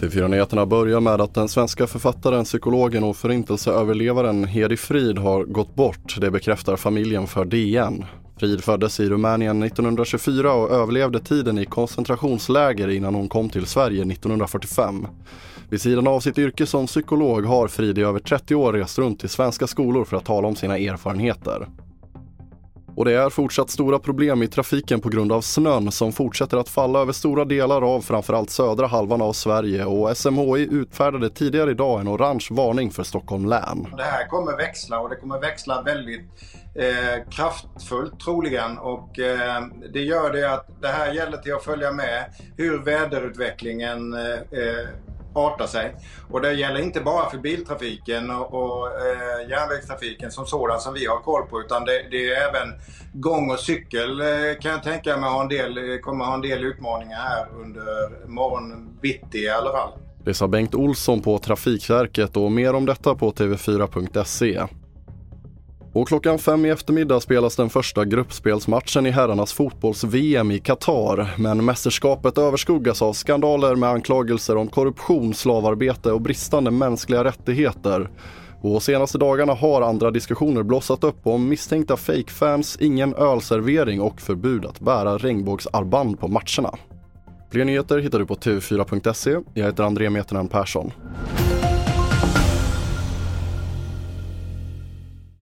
TV4-nyheterna börjar med att den svenska författaren, psykologen och förintelseöverlevaren Hedi Frid har gått bort. Det bekräftar familjen för DN. Frid föddes i Rumänien 1924 och överlevde tiden i koncentrationsläger innan hon kom till Sverige 1945. Vid sidan av sitt yrke som psykolog har Frid i över 30 år rest runt till svenska skolor för att tala om sina erfarenheter. Och det är fortsatt stora problem i trafiken på grund av snön som fortsätter att falla över stora delar av framförallt södra halvan av Sverige och SMHI utfärdade tidigare idag en orange varning för Stockholm län. Det här kommer växla och det kommer växla väldigt eh, kraftfullt troligen och eh, det gör det att det här gäller till att följa med hur väderutvecklingen eh, eh arta sig. Och det gäller inte bara för biltrafiken och, och eh, järnvägstrafiken som sådan som vi har koll på utan det, det är även gång och cykel eh, kan jag tänka mig ha en del, kommer ha en del utmaningar här under morgon bitti i alla fall. Det sa Bengt Olsson på Trafikverket och mer om detta på tv4.se. Och klockan fem i eftermiddag spelas den första gruppspelsmatchen i herrarnas fotbolls-VM i Qatar. Men mästerskapet överskuggas av skandaler med anklagelser om korruption, slavarbete och bristande mänskliga rättigheter. Och senaste dagarna har andra diskussioner blossat upp om misstänkta fake-fans, ingen ölservering och förbud att bära regnbågsarmband på matcherna. Fler nyheter hittar du på tv4.se. Jag heter André Metenen Persson.